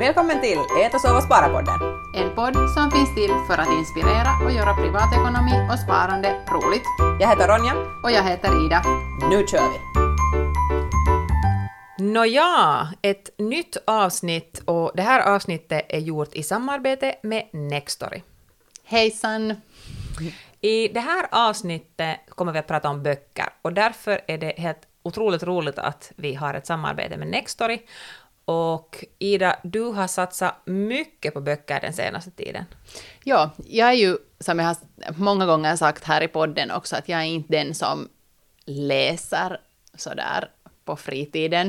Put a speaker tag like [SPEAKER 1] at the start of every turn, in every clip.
[SPEAKER 1] Välkommen till Ät och sova spara-podden.
[SPEAKER 2] En podd som finns till för att inspirera och göra privatekonomi och sparande roligt.
[SPEAKER 1] Jag heter Ronja.
[SPEAKER 2] Och jag heter Ida.
[SPEAKER 1] Nu kör vi!
[SPEAKER 3] Nåja, ett nytt avsnitt och det här avsnittet är gjort i samarbete med Nextory.
[SPEAKER 2] Hejsan!
[SPEAKER 3] I det här avsnittet kommer vi att prata om böcker och därför är det helt otroligt roligt att vi har ett samarbete med Nextory. Och Ida, du har satsat mycket på böcker den senaste tiden.
[SPEAKER 2] Ja, jag är ju, som jag har många gånger sagt här i podden också, att jag är inte den som läser sådär på fritiden.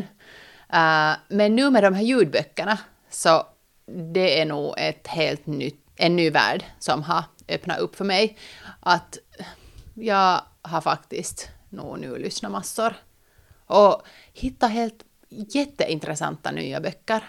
[SPEAKER 2] Uh, men nu med de här ljudböckerna så det är nog ett helt nytt, en ny värld som har öppnat upp för mig. Att jag har faktiskt nog nu lyssnat massor och hittat helt jätteintressanta nya böcker.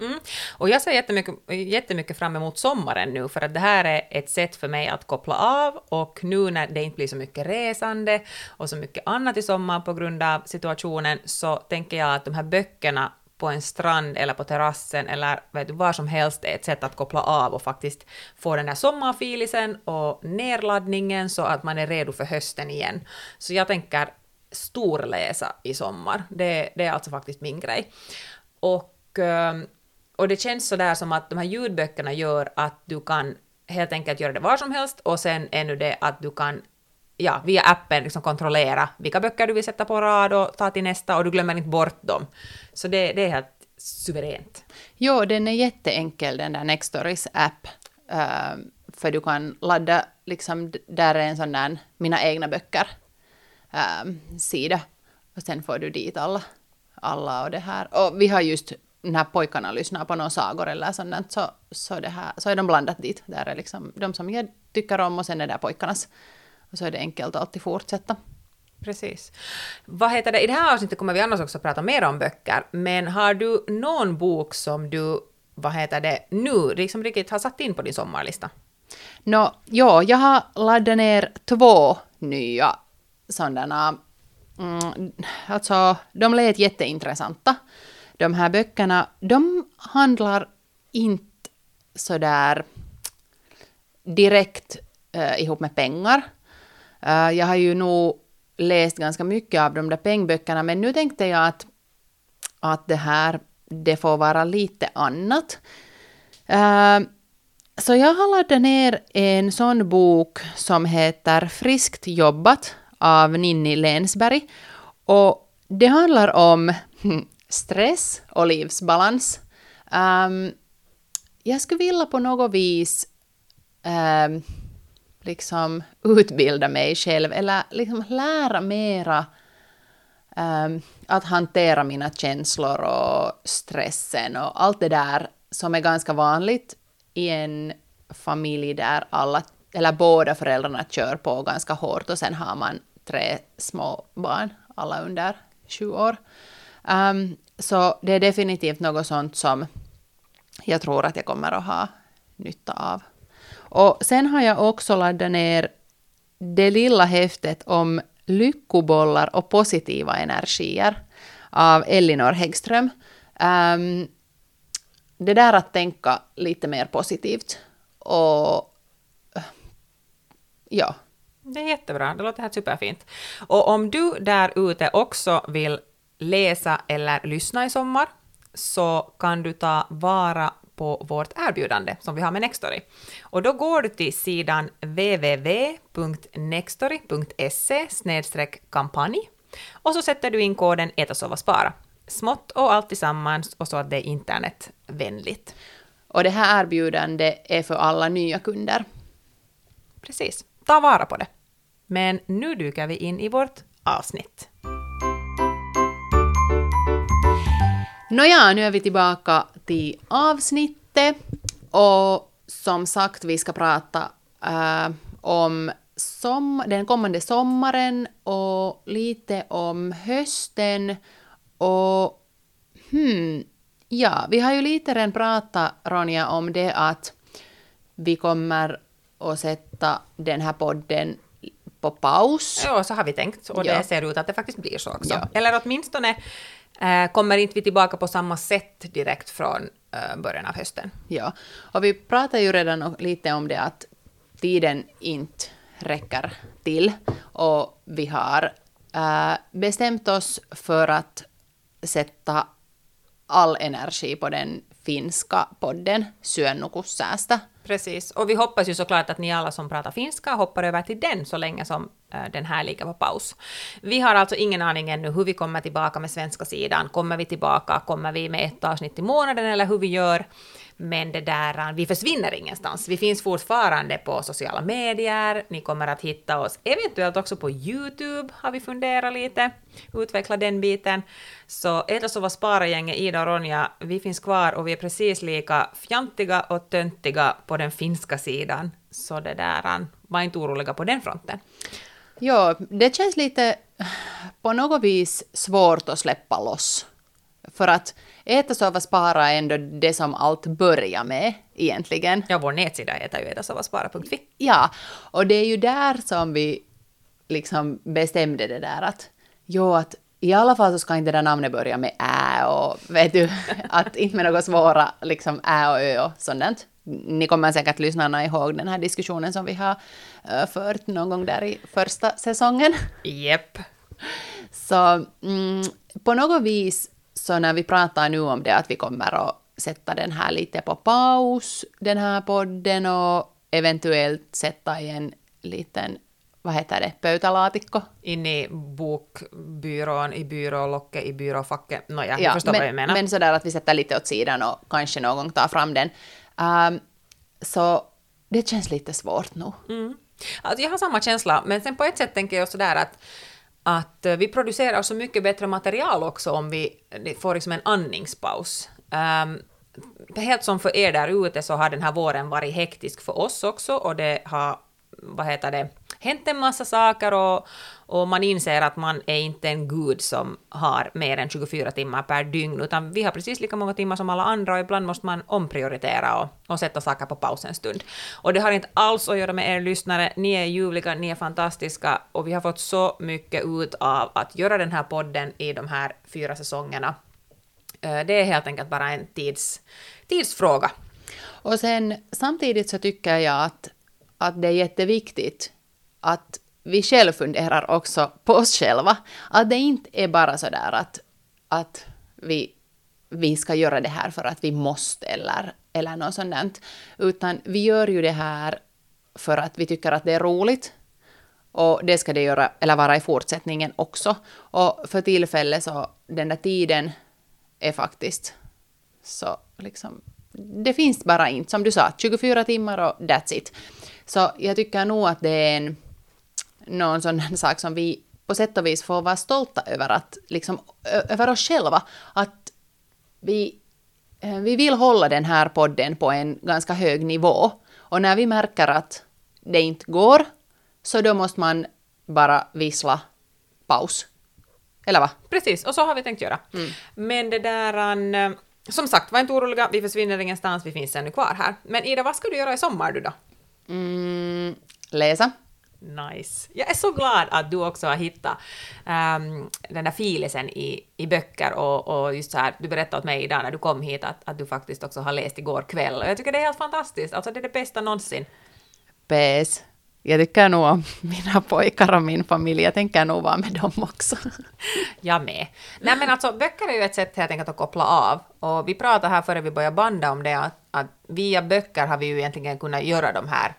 [SPEAKER 3] Mm. Och jag ser jättemycket, jättemycket fram emot sommaren nu, för att det här är ett sätt för mig att koppla av, och nu när det inte blir så mycket resande och så mycket annat i sommar på grund av situationen, så tänker jag att de här böckerna på en strand eller på terrassen eller vet du, var som helst är ett sätt att koppla av och faktiskt få den här sommarfilisen och nedladdningen så att man är redo för hösten igen. Så jag tänker storläsa i sommar. Det, det är alltså faktiskt min grej. Och, eh, och det känns sådär som att de här ljudböckerna gör att du kan helt enkelt göra det var som helst och sen ännu det att du kan ja, via appen liksom kontrollera vilka böcker du vill sätta på rad och ta till nästa och du glömmer inte bort dem. Så det, det är helt suveränt.
[SPEAKER 2] Jo, den är jätteenkel den där Nextories app. Uh, för du kan ladda, liksom, där är en sån där mina egna böcker ähm, sida. Och sen får du dit alla, alla och det här. Och vi har just när pojkarna lyssnar på några sagor eller sånt så, så, det här, så är de blandat dit. Där är liksom de som jag tycker om och sen är det pojkarnas. Och så är det enkelt att alltid fortsätta.
[SPEAKER 3] Precis. Vad heter det? I det här avsnittet kommer vi annars också prata mer om böcker, men har du någon bok som du, vad heter det, nu liksom riktigt har satt in på din sommarlista?
[SPEAKER 2] Nå, ja, jag har laddat ner två nya sådana, mm, alltså de lät jätteintressanta. De här böckerna, de handlar inte sådär direkt uh, ihop med pengar. Uh, jag har ju nog läst ganska mycket av de där pengböckerna, men nu tänkte jag att, att det här, det får vara lite annat. Uh, så jag har laddat ner en sån bok som heter Friskt jobbat av Ninni Länsberg. Och det handlar om stress och livsbalans. Um, jag skulle vilja på något vis um, liksom utbilda mig själv eller liksom lära mera um, att hantera mina känslor och stressen och allt det där som är ganska vanligt i en familj där alla, eller båda föräldrarna kör på ganska hårt och sen har man tre små barn, alla under sju år. Um, så det är definitivt något sånt som jag tror att jag kommer att ha nytta av. Och sen har jag också laddat ner det lilla häftet om lyckobollar och positiva energier av Elinor Häggström. Um, det där att tänka lite mer positivt och ja,
[SPEAKER 3] det är jättebra, det låter helt superfint. Och om du där ute också vill läsa eller lyssna i sommar så kan du ta vara på vårt erbjudande som vi har med Nextory. Och då går du till sidan www.nextory.se kampanj och så sätter du in koden Äta, sova, spara. Smått och allt tillsammans och så att det är internetvänligt.
[SPEAKER 2] Och det här erbjudandet är för alla nya kunder.
[SPEAKER 3] Precis. Ta vara på det. Men nu dyker vi in i vårt avsnitt.
[SPEAKER 2] Nåja, nu är vi tillbaka till avsnittet. Och som sagt, vi ska prata äh, om som, den kommande sommaren och lite om hösten. Och hmm, ja, vi har ju lite redan pratat, Ronja, om det att vi kommer att sätta den här podden på paus.
[SPEAKER 3] Ja, så har vi tänkt och ja. det ser ut att det faktiskt blir så också. Ja. Eller åtminstone äh, kommer inte vi tillbaka på samma sätt direkt från eh, början av hösten.
[SPEAKER 2] Ja, och vi pratade ju redan lite om det att tiden inte räcker till och vi har äh, bestämt oss för att sätta all energi på den finska podden Syönnukussäästä.
[SPEAKER 3] Precis, och vi hoppas ju såklart att ni alla som pratar finska hoppar över till den så länge som eh, den här ligger på paus. Vi har alltså ingen aning ännu hur vi kommer tillbaka med svenska sidan. Kommer vi tillbaka, kommer vi med ett avsnitt i månaden eller hur vi gör? Men det där, äh, vi försvinner ingenstans. Vi finns fortfarande på sociala medier, ni kommer att hitta oss eventuellt också på YouTube, har vi funderat lite, utveckla den biten. Så Äta så spara-gänget, Ida och Ronja, vi finns kvar och vi är precis lika fjantiga och töntiga på den finska sidan. Så det där, äh, var inte oroliga på den fronten.
[SPEAKER 2] Ja, det känns lite äh, på något vis svårt att släppa loss. För att äta, sova, spara är ändå det som allt börjar med egentligen.
[SPEAKER 3] Ja, vår nätsida heter ju etasovaspara.fi.
[SPEAKER 2] Ja, och det är ju där som vi liksom bestämde det där att jo, att i alla fall så ska inte det där namnet börja med ä och vet du, att inte med något svåra liksom ä och ö och sånt. Ni kommer säkert lyssnarna ihåg den här diskussionen som vi har äh, fört någon gång där i första säsongen.
[SPEAKER 3] Jepp.
[SPEAKER 2] Så mm, på något vis, så när vi pratar nu om det att vi kommer att sätta den här lite på paus, den här podden och eventuellt sätta i en liten, vad heter det, pöytälaatikko.
[SPEAKER 3] In i bokbyrån, i byrålocket, i byråfacket. Nåja, jag förstår
[SPEAKER 2] men,
[SPEAKER 3] vad jag menar.
[SPEAKER 2] men sådär att vi sätter lite åt sidan och kanske någon gång tar fram den. Ehm, så det känns lite svårt nu.
[SPEAKER 3] Mm. Alltså jag har samma känsla, men sen på ett sätt tänker jag sådär att, att eh, vi producerar så mycket bättre material också om vi får liksom en andningspaus. Um, helt som för er där ute så har den här våren varit hektisk för oss också och det har, vad heter det, hänt en massa saker och, och man inser att man är inte en gud som har mer än 24 timmar per dygn, utan vi har precis lika många timmar som alla andra och ibland måste man omprioritera och, och sätta saker på paus en stund. Och det har inte alls att göra med er lyssnare, ni är ljuvliga, ni är fantastiska och vi har fått så mycket ut av att göra den här podden i de här fyra säsongerna. Eh, det är helt enkelt bara en tids, tidsfråga.
[SPEAKER 2] Och sen samtidigt så tycker jag att, att det är jätteviktigt att vi själv funderar också på oss själva. Att det inte är bara så där att, att vi, vi ska göra det här för att vi måste eller, eller något sånt. där. Utan vi gör ju det här för att vi tycker att det är roligt. Och det ska det göra, eller vara i fortsättningen också. Och för tillfället så, den där tiden är faktiskt så liksom, det finns bara inte, som du sa, 24 timmar och that's it. Så jag tycker nog att det är en, någon sån sak som vi på sätt och vis får vara stolta över, att, liksom, över oss själva. Att vi, eh, vi vill hålla den här podden på en ganska hög nivå. Och när vi märker att det inte går, så då måste man bara vissla paus. Eller vad?
[SPEAKER 3] Precis, och så har vi tänkt göra. Men det där... eh, Som sagt, var inte oroliga, vi försvinner ingenstans, vi finns ännu kvar här. Men Ida, vad ska du göra i sommar du då?
[SPEAKER 2] Mm, läsa.
[SPEAKER 3] Nice. Jag är så glad att du också har hittat ehm, den där filisen i, i böcker och, och just så här, du berättade åt mig idag när du kom hit att, att du faktiskt också har läst igår kväll och jag tycker det är helt fantastiskt, alltså det är det bästa någonsin.
[SPEAKER 2] PS. Jag tycker nog om mina pojkar och min familj. Jag tänker nog vara med dem också.
[SPEAKER 3] Jag med. Nej men alltså böcker är ju ett sätt helt enkelt att koppla av. Och vi pratade här före vi började banda om det att, att via böcker har vi ju egentligen kunnat göra de här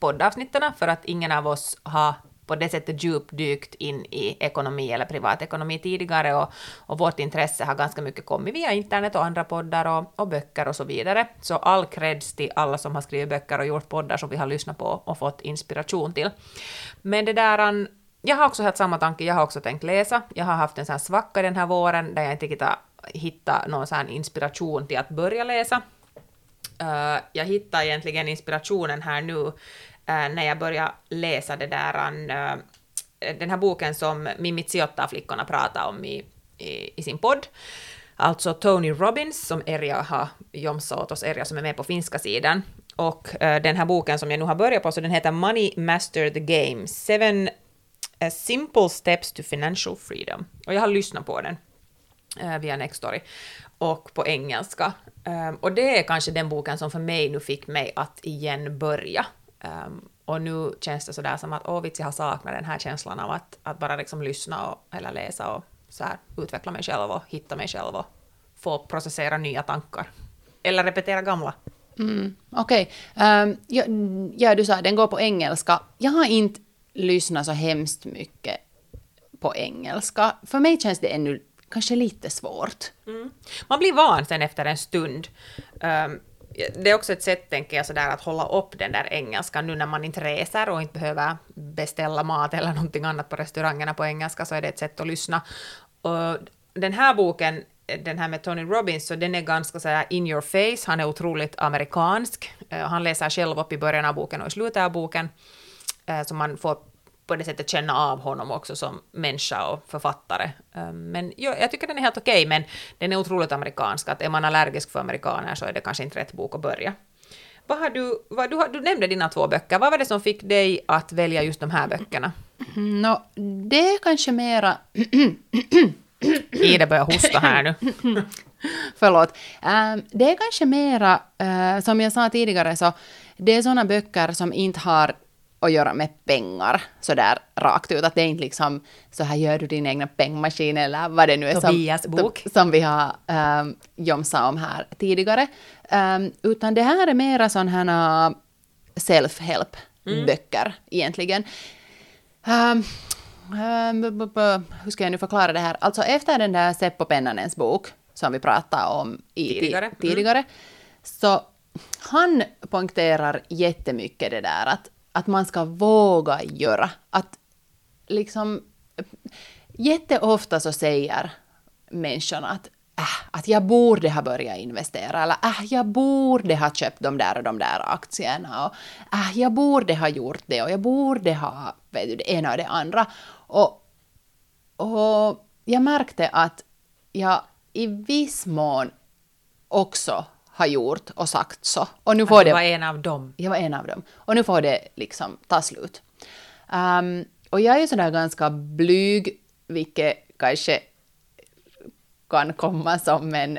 [SPEAKER 3] poddavsnitten för att ingen av oss har på det sättet djupdykt in i ekonomi eller privatekonomi tidigare och, och vårt intresse har ganska mycket kommit via internet och andra poddar och, och böcker och så vidare. Så all creds till alla som har skrivit böcker och gjort poddar som vi har lyssnat på och fått inspiration till. Men det där jag har också haft samma tanke, jag har också tänkt läsa. Jag har haft en sån här svacka den här våren där jag inte riktigt har hittat någon sån här inspiration till att börja läsa. Uh, jag hittar egentligen inspirationen här nu Eh, när jag började läsa det där, eh, den här boken som Mimmi Ciotta-flickorna pratar om i, i, i sin podd. Alltså Tony Robbins, som Erja har jomsat åt oss, Erja som är med på finska sidan. Och eh, den här boken som jag nu har börjat på, så den heter Money Master the Game, Seven Simple Steps to Financial Freedom. Och jag har lyssnat på den. via Nextory och på engelska. Och det är kanske den boken som för mig nu fick mig att igen börja. Um, och nu känns det sådär som att åh vits, jag har saknat den här känslan av att, att bara liksom lyssna och, eller läsa och så här, utveckla mig själv och hitta mig själv och få processera nya tankar. Eller repetera gamla.
[SPEAKER 2] Mm, Okej. Okay. Um, ja, ja, du sa den går på engelska. Jag har inte lyssnat så hemskt mycket på engelska. För mig känns det ännu kanske lite svårt.
[SPEAKER 3] Mm. Man blir van sen efter en stund. Um, det är också ett sätt, tänker jag, sådär, att hålla upp den där engelskan nu när man inte reser och inte behöver beställa mat eller någonting annat på restaurangerna på engelska, så är det ett sätt att lyssna. Och den här boken, den här med Tony Robbins, så den är ganska sådär in your face, han är otroligt amerikansk. Eh, han läser själv upp i början av boken och i slutet av boken, eh, så man får på det sättet känna av honom också som människa och författare. Ehm, men jo, jag tycker den är helt okej, okay, men den är otroligt amerikansk. Att är man allergisk för amerikaner så är det kanske inte rätt bok att börja. Vad har du, vad, du, du nämnde dina två böcker. Vad var det som fick dig att välja just de här böckerna?
[SPEAKER 2] No, det är kanske mera...
[SPEAKER 3] Ida börjar hosta här nu.
[SPEAKER 2] Förlåt. Um, det är kanske mera, uh, som jag sa tidigare, så det är sådana böcker som inte har att göra med pengar så där rakt ut. Att det är inte liksom så här gör du din egna pengmaskin eller vad det nu är
[SPEAKER 3] Tobias som, bok.
[SPEAKER 2] som vi har um, jomsat om här tidigare. Um, utan det här är mera sådana self-help mm. böcker egentligen. Um, um, hur ska jag nu förklara det här? Alltså efter den där Seppo Pennanens bok som vi pratade om i, tidigare, tidigare mm. så han poängterar jättemycket det där att att man ska våga göra. Att liksom jätteofta så säger människorna att äh, att jag borde ha börjat investera eller äh, jag borde ha köpt de där och de där aktierna och äh, jag borde ha gjort det och jag borde ha vet du, det ena och det andra. Och, och jag märkte att jag i viss mån också har gjort och sagt så. Och
[SPEAKER 3] nu får att det... var en av dem?
[SPEAKER 2] Jag var en av dem. Och nu får det liksom ta slut. Um, och jag är ju sådär ganska blyg, vilket kanske kan komma som en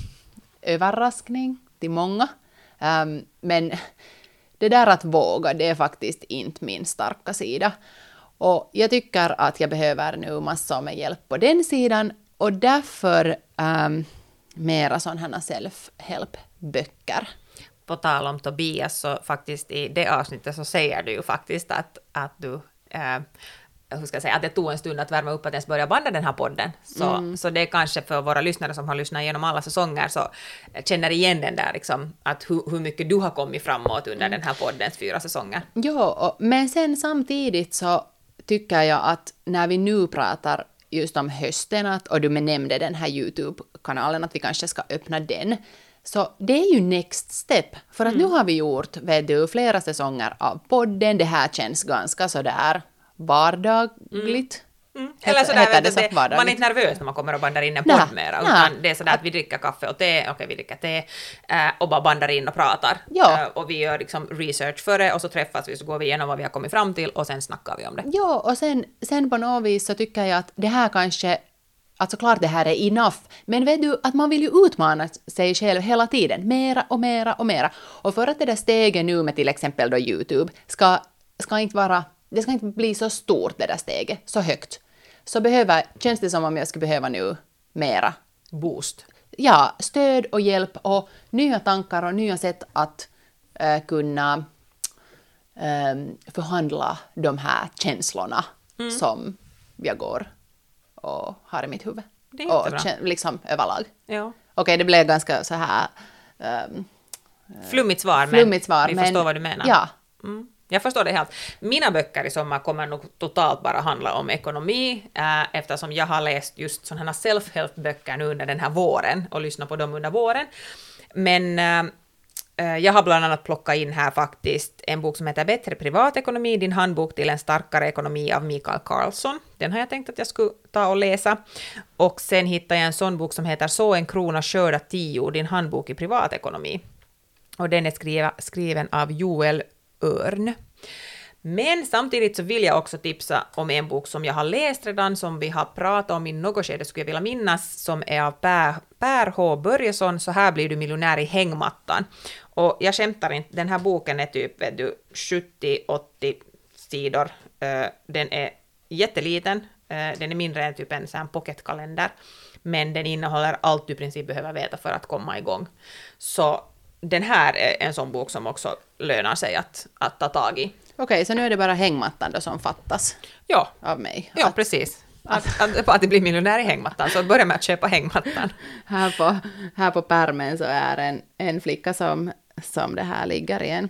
[SPEAKER 2] överraskning till många. Um, men det där att våga, det är faktiskt inte min starka sida. Och jag tycker att jag behöver nu massor med hjälp på den sidan och därför um, mera sådana self-help-böcker.
[SPEAKER 3] På tal om Tobias, så faktiskt i det avsnittet så säger du ju faktiskt att, att du eh, hur ska jag säga, att det tog en stund att värma upp att ens börja banda den här podden. Så, mm. så det är kanske för våra lyssnare som har lyssnat igenom alla säsonger så känner igen den där liksom, att hur, hur mycket du har kommit framåt under den här poddens fyra säsonger.
[SPEAKER 2] Ja, men sen samtidigt så tycker jag att när vi nu pratar just om hösten, att, och du nämnde den här YouTube-kanalen, att vi kanske ska öppna den. Så det är ju next step, för att mm. nu har vi gjort, vet du, flera säsonger av podden, det här känns ganska sådär vardagligt. Mm.
[SPEAKER 3] Eller sådär, vet det, man är inte nervös när man kommer och bandar in en podd mera, utan det är sådär att vi dricker kaffe och te, okej okay, vi dricker te, äh, och bara bandar in och pratar. Ja. Äh, och vi gör liksom research före och så träffas vi så går vi igenom vad vi har kommit fram till och sen snackar vi om det.
[SPEAKER 2] Ja, och sen, sen på något vis så tycker jag att det här kanske Alltså klart det här är enough, men vet du att man vill ju utmana sig själv hela tiden, mera och mera och mera. Och för att det där steget nu med till exempel då YouTube ska, ska inte vara, det ska inte bli så stort det där steget, så högt, så behöver, känns det som om jag skulle behöva nu mera
[SPEAKER 3] boost.
[SPEAKER 2] Ja, stöd och hjälp och nya tankar och nya sätt att äh, kunna äh, förhandla de här känslorna mm. som jag går och har i mitt huvud.
[SPEAKER 3] Det är och
[SPEAKER 2] liksom överlag.
[SPEAKER 3] Ja.
[SPEAKER 2] Okej, okay, det blev ganska så här... Um,
[SPEAKER 3] flummigt svar,
[SPEAKER 2] flummigt svar,
[SPEAKER 3] men vi men, förstår vad du menar.
[SPEAKER 2] Ja.
[SPEAKER 3] Mm. Jag förstår det helt. Mina böcker i sommar kommer nog totalt bara handla om ekonomi, äh, eftersom jag har läst just sådana self-help-böcker nu under den här våren och lyssnat på dem under våren. Men äh, jag har bland annat plockat in här faktiskt en bok som heter Bättre privatekonomi, din handbok till en starkare ekonomi av Mikael Karlsson. Den har jag tänkt att jag skulle ta och läsa. Och sen hittade jag en sån bok som heter Så en krona skörda tio, din handbok i privatekonomi. Och den är skriva, skriven av Joel Örn. Men samtidigt så vill jag också tipsa om en bok som jag har läst redan, som vi har pratat om i något skede, skulle jag vilja minnas, som är av Per, per H. Börjesson, Så här blir du miljonär i hängmattan. Och jag skämtar inte, den här boken är typ 70-80 sidor. Eh, den är jätteliten, eh, den är mindre än typ en sån pocketkalender, men den innehåller allt du i princip behöver veta för att komma igång. Så den här är en sån bok som också lönar sig att, att ta tag i.
[SPEAKER 2] Okej, så nu är det bara hängmattan då som fattas
[SPEAKER 3] Ja,
[SPEAKER 2] av mig.
[SPEAKER 3] ja
[SPEAKER 2] Att
[SPEAKER 3] precis. Att, att, att det blir miljonär i hängmattan, så börja med att köpa hängmattan.
[SPEAKER 2] här, på, här på pärmen så är en, en flicka som, som det här ligger i en,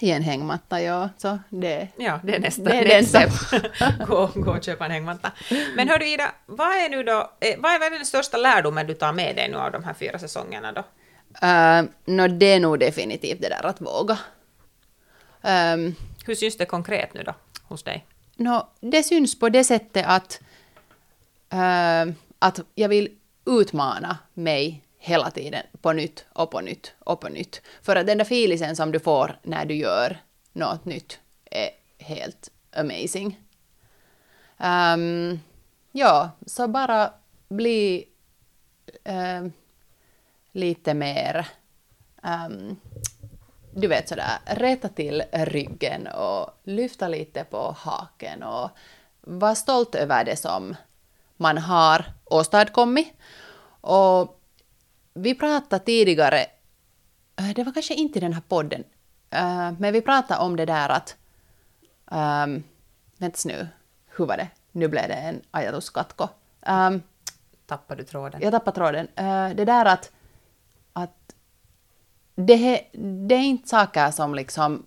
[SPEAKER 2] i en hängmatta. Ja, så det,
[SPEAKER 3] Ja, det är nästa
[SPEAKER 2] Det är den
[SPEAKER 3] nästa gå, gå och köpa en hängmatta. Men hör du Ida, vad är nu då, eh, vad är, vad är den största lärdomen du tar med dig nu av de här fyra säsongerna då?
[SPEAKER 2] Uh, no, det är nog definitivt det där att våga. Um,
[SPEAKER 3] Hur syns det konkret nu då hos dig?
[SPEAKER 2] no, det syns på det sättet att, uh, att jag vill utmana mig hela tiden på nytt och på nytt och på nytt. För att den där filisen som du får när du gör något nytt är helt amazing. Um, ja, så bara bli um, lite mer, um, du vet sådär, rätta till ryggen och lyfta lite på haken och vara stolt över det som man har åstadkommit. Och vi pratade tidigare, eh, det var kanske inte i den här podden, eh, men vi pratade om det där att, um, vänta nu, hur var det? Nu blev det en ajatuskatko. Um,
[SPEAKER 3] Tappar du tråden?
[SPEAKER 2] jag tappade tråden. Eh, det där att, att det, det är inte saker som liksom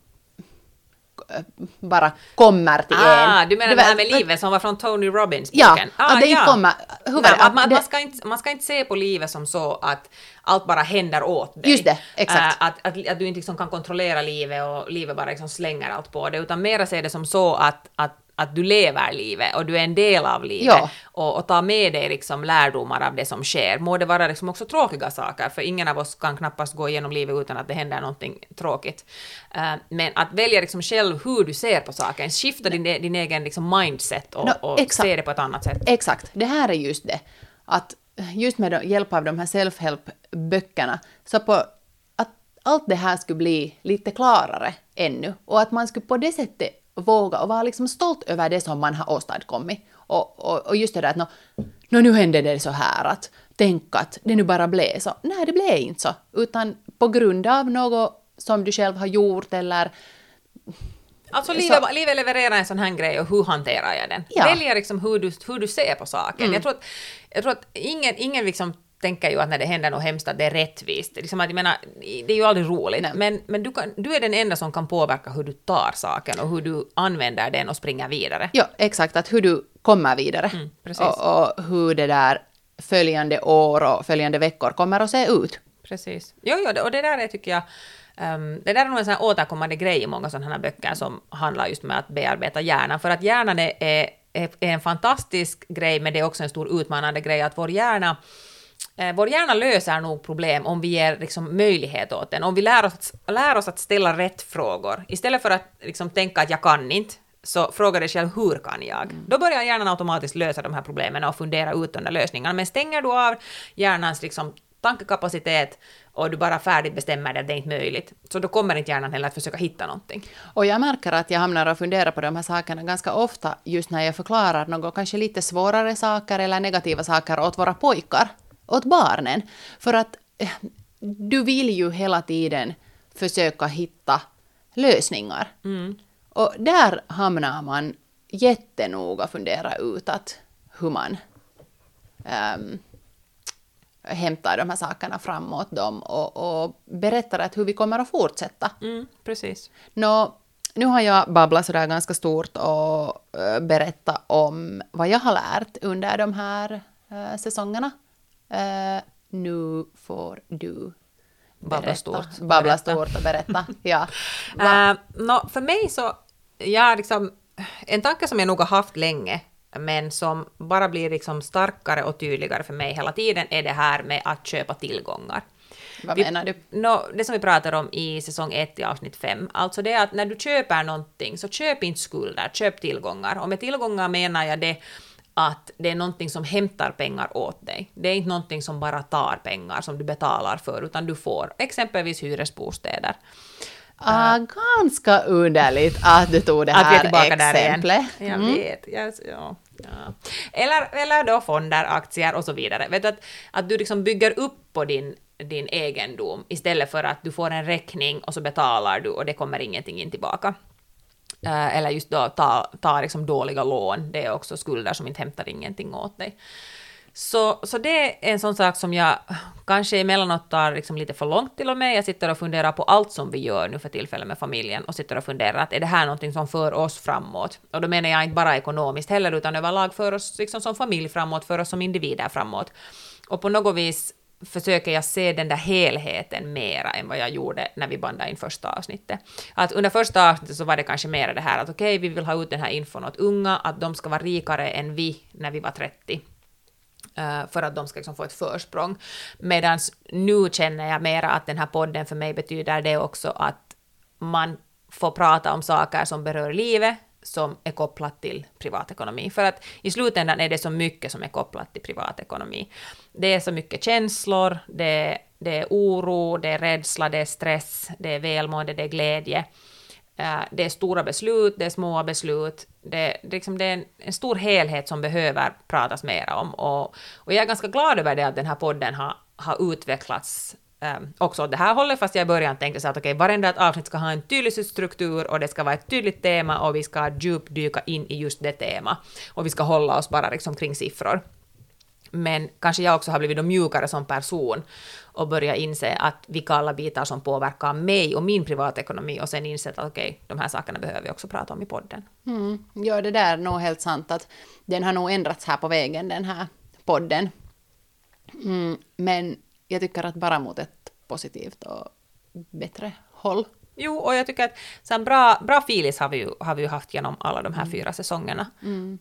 [SPEAKER 2] eh, bara kommer till en.
[SPEAKER 3] Ah, du menar det, här med livet som var från Tony Robbins
[SPEAKER 2] Ja,
[SPEAKER 3] boken? Ah,
[SPEAKER 2] att det inte kommer...
[SPEAKER 3] Nej, att man,
[SPEAKER 2] det,
[SPEAKER 3] man, ska inte, man ska inte se på livet som så att allt bara händer åt dig.
[SPEAKER 2] Just det, exakt.
[SPEAKER 3] Äh, att, att, att du inte liksom kan kontrollera livet och livet bara liksom slänger allt på dig, utan mera se det som så att, att att du lever livet och du är en del av livet
[SPEAKER 2] Ja.
[SPEAKER 3] och, och tar med dig liksom lärdomar av det som sker. Må det vara liksom också tråkiga saker, för ingen av oss kan knappast gå igenom livet utan att det händer någonting tråkigt. Eh, men att välja liksom själv hur du ser på saken, skifta din, din egen liksom mindset och,
[SPEAKER 2] No,
[SPEAKER 3] och se det på ett annat sätt.
[SPEAKER 2] Exakt, det här är just det. Att just med hjälp av de här self-help-böckerna, så på att allt det här skulle bli lite klarare ännu. Och att man skulle på det sättet våga och vara liksom stolt över det som man har åstadkommit. Och, och, och just det där att nå, nå, nu hände det så här att tänk att det nu bara blev så. Nej, det blev inte så. Utan på grund av något som du själv har gjort eller
[SPEAKER 3] Alltså
[SPEAKER 2] Så-
[SPEAKER 3] livet, livet levererar en sån här grej och hur hanterar jag den?
[SPEAKER 2] Ja.
[SPEAKER 3] Välja liksom hur du, hur du ser på saken.
[SPEAKER 2] Mm.
[SPEAKER 3] Jag tror att, jag tror att ingen, ingen liksom tänker ju att när det händer något hemskt att det är rättvist. Liksom att, jag menar, det är ju aldrig roligt.
[SPEAKER 2] Nej.
[SPEAKER 3] Men, men du, kan, du är den enda som kan påverka hur du tar saken och hur du använder den och springer vidare.
[SPEAKER 2] Ja, exakt. Att hur du kommer vidare.
[SPEAKER 3] Mm,
[SPEAKER 2] och, och hur det där följande år och följande veckor kommer att se ut.
[SPEAKER 3] Precis. Jo, jo, och det där är, tycker jag, ehm, det där är nog en sån här återkommande grej i många sådana här böcker som handlar just med att bearbeta hjärnan, för att hjärnan är, är, är en fantastisk grej, men det är också en stor utmanande grej att vår hjärna vår hjärna löser nog problem om vi ger liksom, möjlighet åt den, om vi lär oss, lär oss att ställa rätt frågor. Istället för att liksom, tänka att jag kan inte, så fråga dig själv hur kan jag? Då börjar hjärnan automatiskt lösa de här problemen och fundera ut de där lösningarna. Men stänger du av hjärnans liksom, tankekapacitet och du bara färdigt bestämmer dig att det är inte möjligt, så då kommer inte hjärnan heller att försöka hitta någonting.
[SPEAKER 2] Och jag märker att jag hamnar och funderar på de här sakerna ganska ofta just när jag förklarar något kanske lite svårare saker eller negativa saker åt våra pojkar, åt barnen. För att eh, du vill ju hela tiden försöka hitta lösningar. Och där hamnar man jättenoga fundera ut att hur man ehm, hämtar de här sakerna framåt dem och, och berättar att hur vi kommer att fortsätta.
[SPEAKER 3] Mm, precis.
[SPEAKER 2] Nå, nu har jag babblat sådär ganska stort och äh, berättat om vad jag har lärt under de här äh, säsongerna. Äh, nu får du
[SPEAKER 3] Babbla stort.
[SPEAKER 2] Babbla stort och berätta. ja.
[SPEAKER 3] Uh, nå, för mig så, jag liksom, en tanke som jag nog har haft länge, men som bara blir liksom starkare och tydligare för mig hela tiden, är det här med att köpa tillgångar.
[SPEAKER 2] Vad
[SPEAKER 3] Vi-
[SPEAKER 2] menar du?
[SPEAKER 3] Nå, det som vi pratade om i säsong 1 i avsnitt 5, alltså det är att när du köper någonting så köp inte skulder, köp tillgångar. Och med tillgångar menar jag det att det är någonting som hämtar pengar åt dig. Det är inte någonting som bara tar pengar som du betalar för, utan du får exempelvis hyresbostäder.
[SPEAKER 2] Ah, ganska underligt att du tog det
[SPEAKER 3] att
[SPEAKER 2] här
[SPEAKER 3] där
[SPEAKER 2] exemplet.
[SPEAKER 3] igen. Jag vet. Jag, ja, ja. Eller, eller då fonder, aktier och så vidare. Vet du, att, att du liksom bygger upp på din, din egendom istället för att du får en räkning och så betalar du och det kommer ingenting in tillbaka. Eh, eller just då ta, ta liksom dåliga lån, det är också skulder som inte hämtar ingenting åt dig. Så, så det är en sån sak som jag kanske emellanåt tar liksom lite för långt till och med. Jag sitter och funderar på allt som vi gör nu för tillfället med familjen och sitter och funderar att är det här någonting som för oss framåt? Och då menar jag inte bara ekonomiskt heller utan överlag för oss liksom som familj framåt, för oss som individer framåt. Och på något vis försöker jag se den där helheten mera än vad jag gjorde när vi bandade in första avsnittet. Att under första avsnittet så var det kanske mera det här att okej, vi vill ha ut den här infon åt unga, att de ska vara rikare än vi när vi var 30 eh, för att de ska liksom få ett försprång. Medan nu känner jag mera att den här podden för mig betyder det också att man får prata om saker som berör livet, som är kopplat till privatekonomi. För att i slutändan är det så mycket som är kopplat till privatekonomi. Det är så mycket känslor, det, det är oro, det är rädsla, det är stress, det är välmående, det är glädje. Eh, det är stora beslut, det är små beslut. Det, det, liksom, det är en, en stor helhet som behöver pratas mer om. Och, och jag är ganska glad över det att den här podden har, har utvecklats um, också åt det här hållet, fast jag i början tänkte så att okej, varenda avsnitt ska ha en tydlig struktur och det ska vara ett tydligt tema och vi ska djupdyka in i just det tema. Och vi ska hålla oss bara liksom kring siffror. Men kanske jag också har blivit då mjukare som person och börjat inse att vilka alla bitar som påverkar mig och min privatekonomi och sen insett att okej, de här sakerna behöver vi också prata om i podden.
[SPEAKER 2] Mm. Ja, det där är nog helt sant att den har nog ändrats här på vägen, den här podden. Mm, men jag tycker att bara mot ett positivt och bättre håll.
[SPEAKER 3] Jo, och jag tycker att så bra, bra filis har vi, ju, har vi ju haft genom alla de här fyra säsongerna.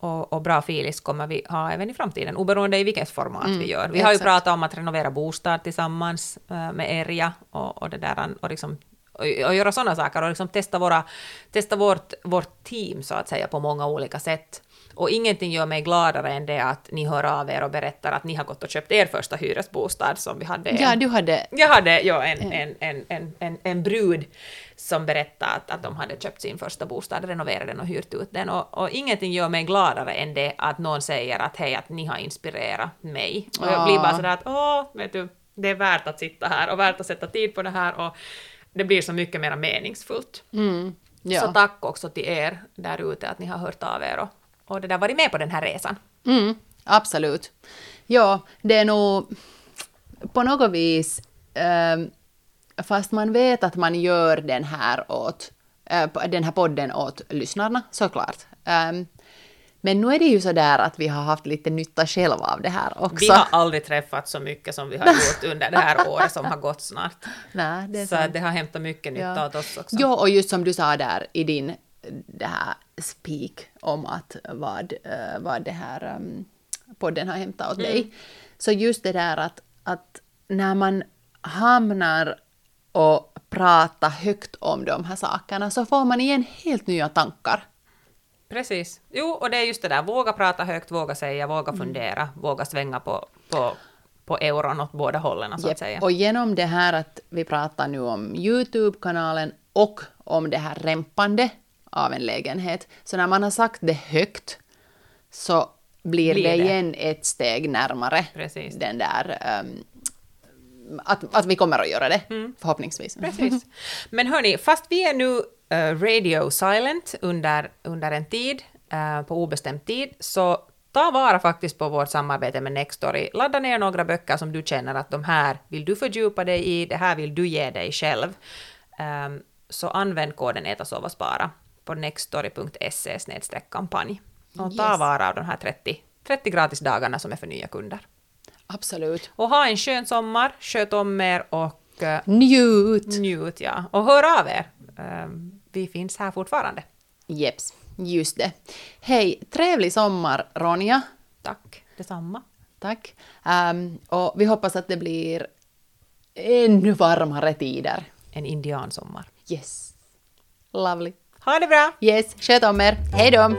[SPEAKER 3] Och, och bra filis kommer vi ha även i framtiden, oberoende i vilket format vi gör. Vi har ju
[SPEAKER 2] exakt.
[SPEAKER 3] pratat om att renovera bostad tillsammans äh, med Erja och, och det där, och liksom och, och göra sådana saker och liksom testa, våra, testa vårt, vårt team så att säga på många olika sätt. Och ingenting gör mig gladare än det att ni hör av er och berättar att ni har gått och köpt er första hyresbostad som vi hade. en-
[SPEAKER 2] Ja, du hade...
[SPEAKER 3] jag hade ja, en, en, en, en, en, en brud som berättade att, att de hade köpt sin första bostad, renoverat den och hyrt ut den. Och, och ingenting gör mig gladare än det att någon säger att hej, att ni har inspirerat mig. Och jag blir bara sådär att åh, vet du, det är värt att sitta här och värt att sätta tid på det här och det blir så mycket mer meningsfullt.
[SPEAKER 2] Mm, ja.
[SPEAKER 3] Så tack också till er där ute att ni har hört av er och, och det där varit med på den här resan.
[SPEAKER 2] Mm, absolut. Ja, det är nog på något vis, ehm, fast man vet att man gör den här åt, eh, den här podden åt lyssnarna, såklart. Ehm, men nu är det ju så där att vi har haft lite nytta själva av det här också.
[SPEAKER 3] Vi har aldrig träffat så mycket som vi har gjort under det här året som har gått snart.
[SPEAKER 2] Nej, det
[SPEAKER 3] Så
[SPEAKER 2] sant.
[SPEAKER 3] det har hämtat mycket nytta
[SPEAKER 2] Ja.
[SPEAKER 3] åt oss också.
[SPEAKER 2] Jo, och just som du sa där i din det här speak om att vad, eh, vad det här um, podden har hämtat åt dig. Så just det där att, att när man hamnar och pratar högt om de här sakerna så får man igen helt nya tankar.
[SPEAKER 3] Precis. Jo, och det är just det där, våga prata högt, våga säga, våga
[SPEAKER 2] Mm.
[SPEAKER 3] fundera, våga svänga på, på, på euron åt båda hållen så att
[SPEAKER 2] Japp.
[SPEAKER 3] säga.
[SPEAKER 2] Och genom det här att vi pratar nu om Youtube-kanalen och om det här rämpande av en lägenhet, så när man har sagt det högt så blir,
[SPEAKER 3] Blir
[SPEAKER 2] det
[SPEAKER 3] det.
[SPEAKER 2] igen ett steg närmare
[SPEAKER 3] Precis.
[SPEAKER 2] den där ehm, att, att vi kommer att göra det,
[SPEAKER 3] Mm.
[SPEAKER 2] förhoppningsvis.
[SPEAKER 3] Precis. Men hörni, fast vi är nu eh, radio silent under, under en tid, eh, på obestämd tid, så ta vara faktiskt på vårt samarbete med Nextory. Ladda ner några böcker som du känner att de här vill du fördjupa dig i, det här vill du ge dig själv. Ehm, så använd koden äta, sova, spara på nextory.se kampanj. Och ta
[SPEAKER 2] Yes.
[SPEAKER 3] vara av de här 30, 30 gratisdagarna som är för nya kunder.
[SPEAKER 2] Absolut.
[SPEAKER 3] Och ha en skön sommar, sköt om er och eh,
[SPEAKER 2] Njut!
[SPEAKER 3] Njut, ja. Och hör av er. Ehm, Vi finns här fortfarande.
[SPEAKER 2] Jeps. Just det. Hej, trevlig sommar Ronja.
[SPEAKER 3] Tack, detsamma.
[SPEAKER 2] Tack. Ehm, och vi hoppas att det blir ännu varmare tider.
[SPEAKER 3] En indiansommar.
[SPEAKER 2] Yes. Lovely.
[SPEAKER 3] Ha det bra!
[SPEAKER 2] Yes, sköt om er. Hej då!